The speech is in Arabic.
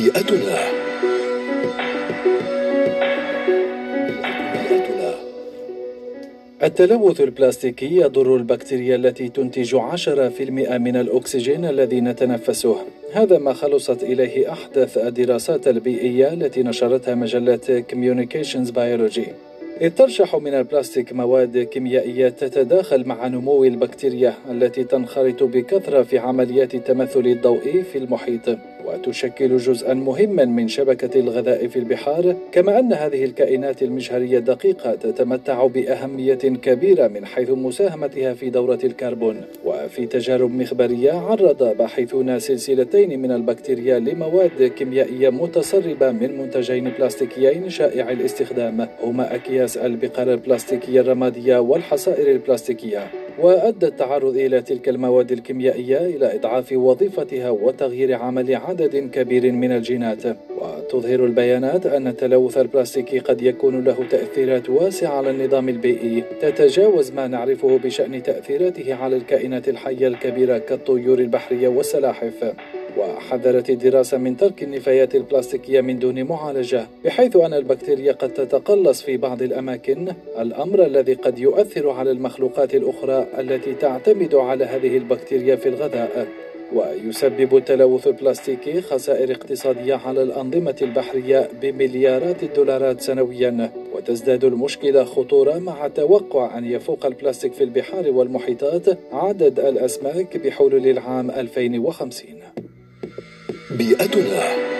بيئتنا التلوث البلاستيكي يضر البكتيريا التي تنتج 10% من الأكسجين الذي نتنفسه. هذا ما خلصت إليه أحدث الدراسات البيئية التي نشرتها مجلة Communications Biology. إذ ترشح من البلاستيك مواد كيميائية تتداخل مع نمو البكتيريا التي تنخرط بكثرة في عمليات التمثل الضوئي في المحيط. وتشكل جزءا مهما من شبكة الغذاء في البحار كما أن هذه الكائنات المجهرية الدقيقة تتمتع بأهمية كبيرة من حيث مساهمتها في دورة الكربون. وفي تجارب مخبرية عرض باحثون سلسلتين من البكتيريا لمواد كيميائية متسربة من منتجين بلاستيكيين شائع الاستخدام هما أكياس البقال البلاستيكية الرمادية والحصائر البلاستيكية. وأدى التعرض إلى تلك المواد الكيميائية إلى إضعاف وظيفتها وتغيير عمل عدد كبير من الجينات. وتظهر البيانات أن التلوث البلاستيكي قد يكون له تأثيرات واسعة على النظام البيئي. تتجاوز ما نعرفه بشأن تأثيراته على الكائنات الحية الكبيرة كالطيور البحرية والسلاحف. وحذرت الدراسة من ترك النفايات البلاستيكية من دون معالجة بحيث أن البكتيريا قد تتقلص في بعض الأماكن. الأمر الذي قد يؤثر على المخلوقات الأخرى التي تعتمد على هذه البكتيريا في الغذاء ويسبب التلوث البلاستيكي خسائر اقتصادية على الأنظمة البحرية بمليارات الدولارات سنويا. وتزداد المشكلة خطورة مع توقع أن يفوق البلاستيك في البحار والمحيطات عدد الأسماك بحلول العام 2050 بيئتنا.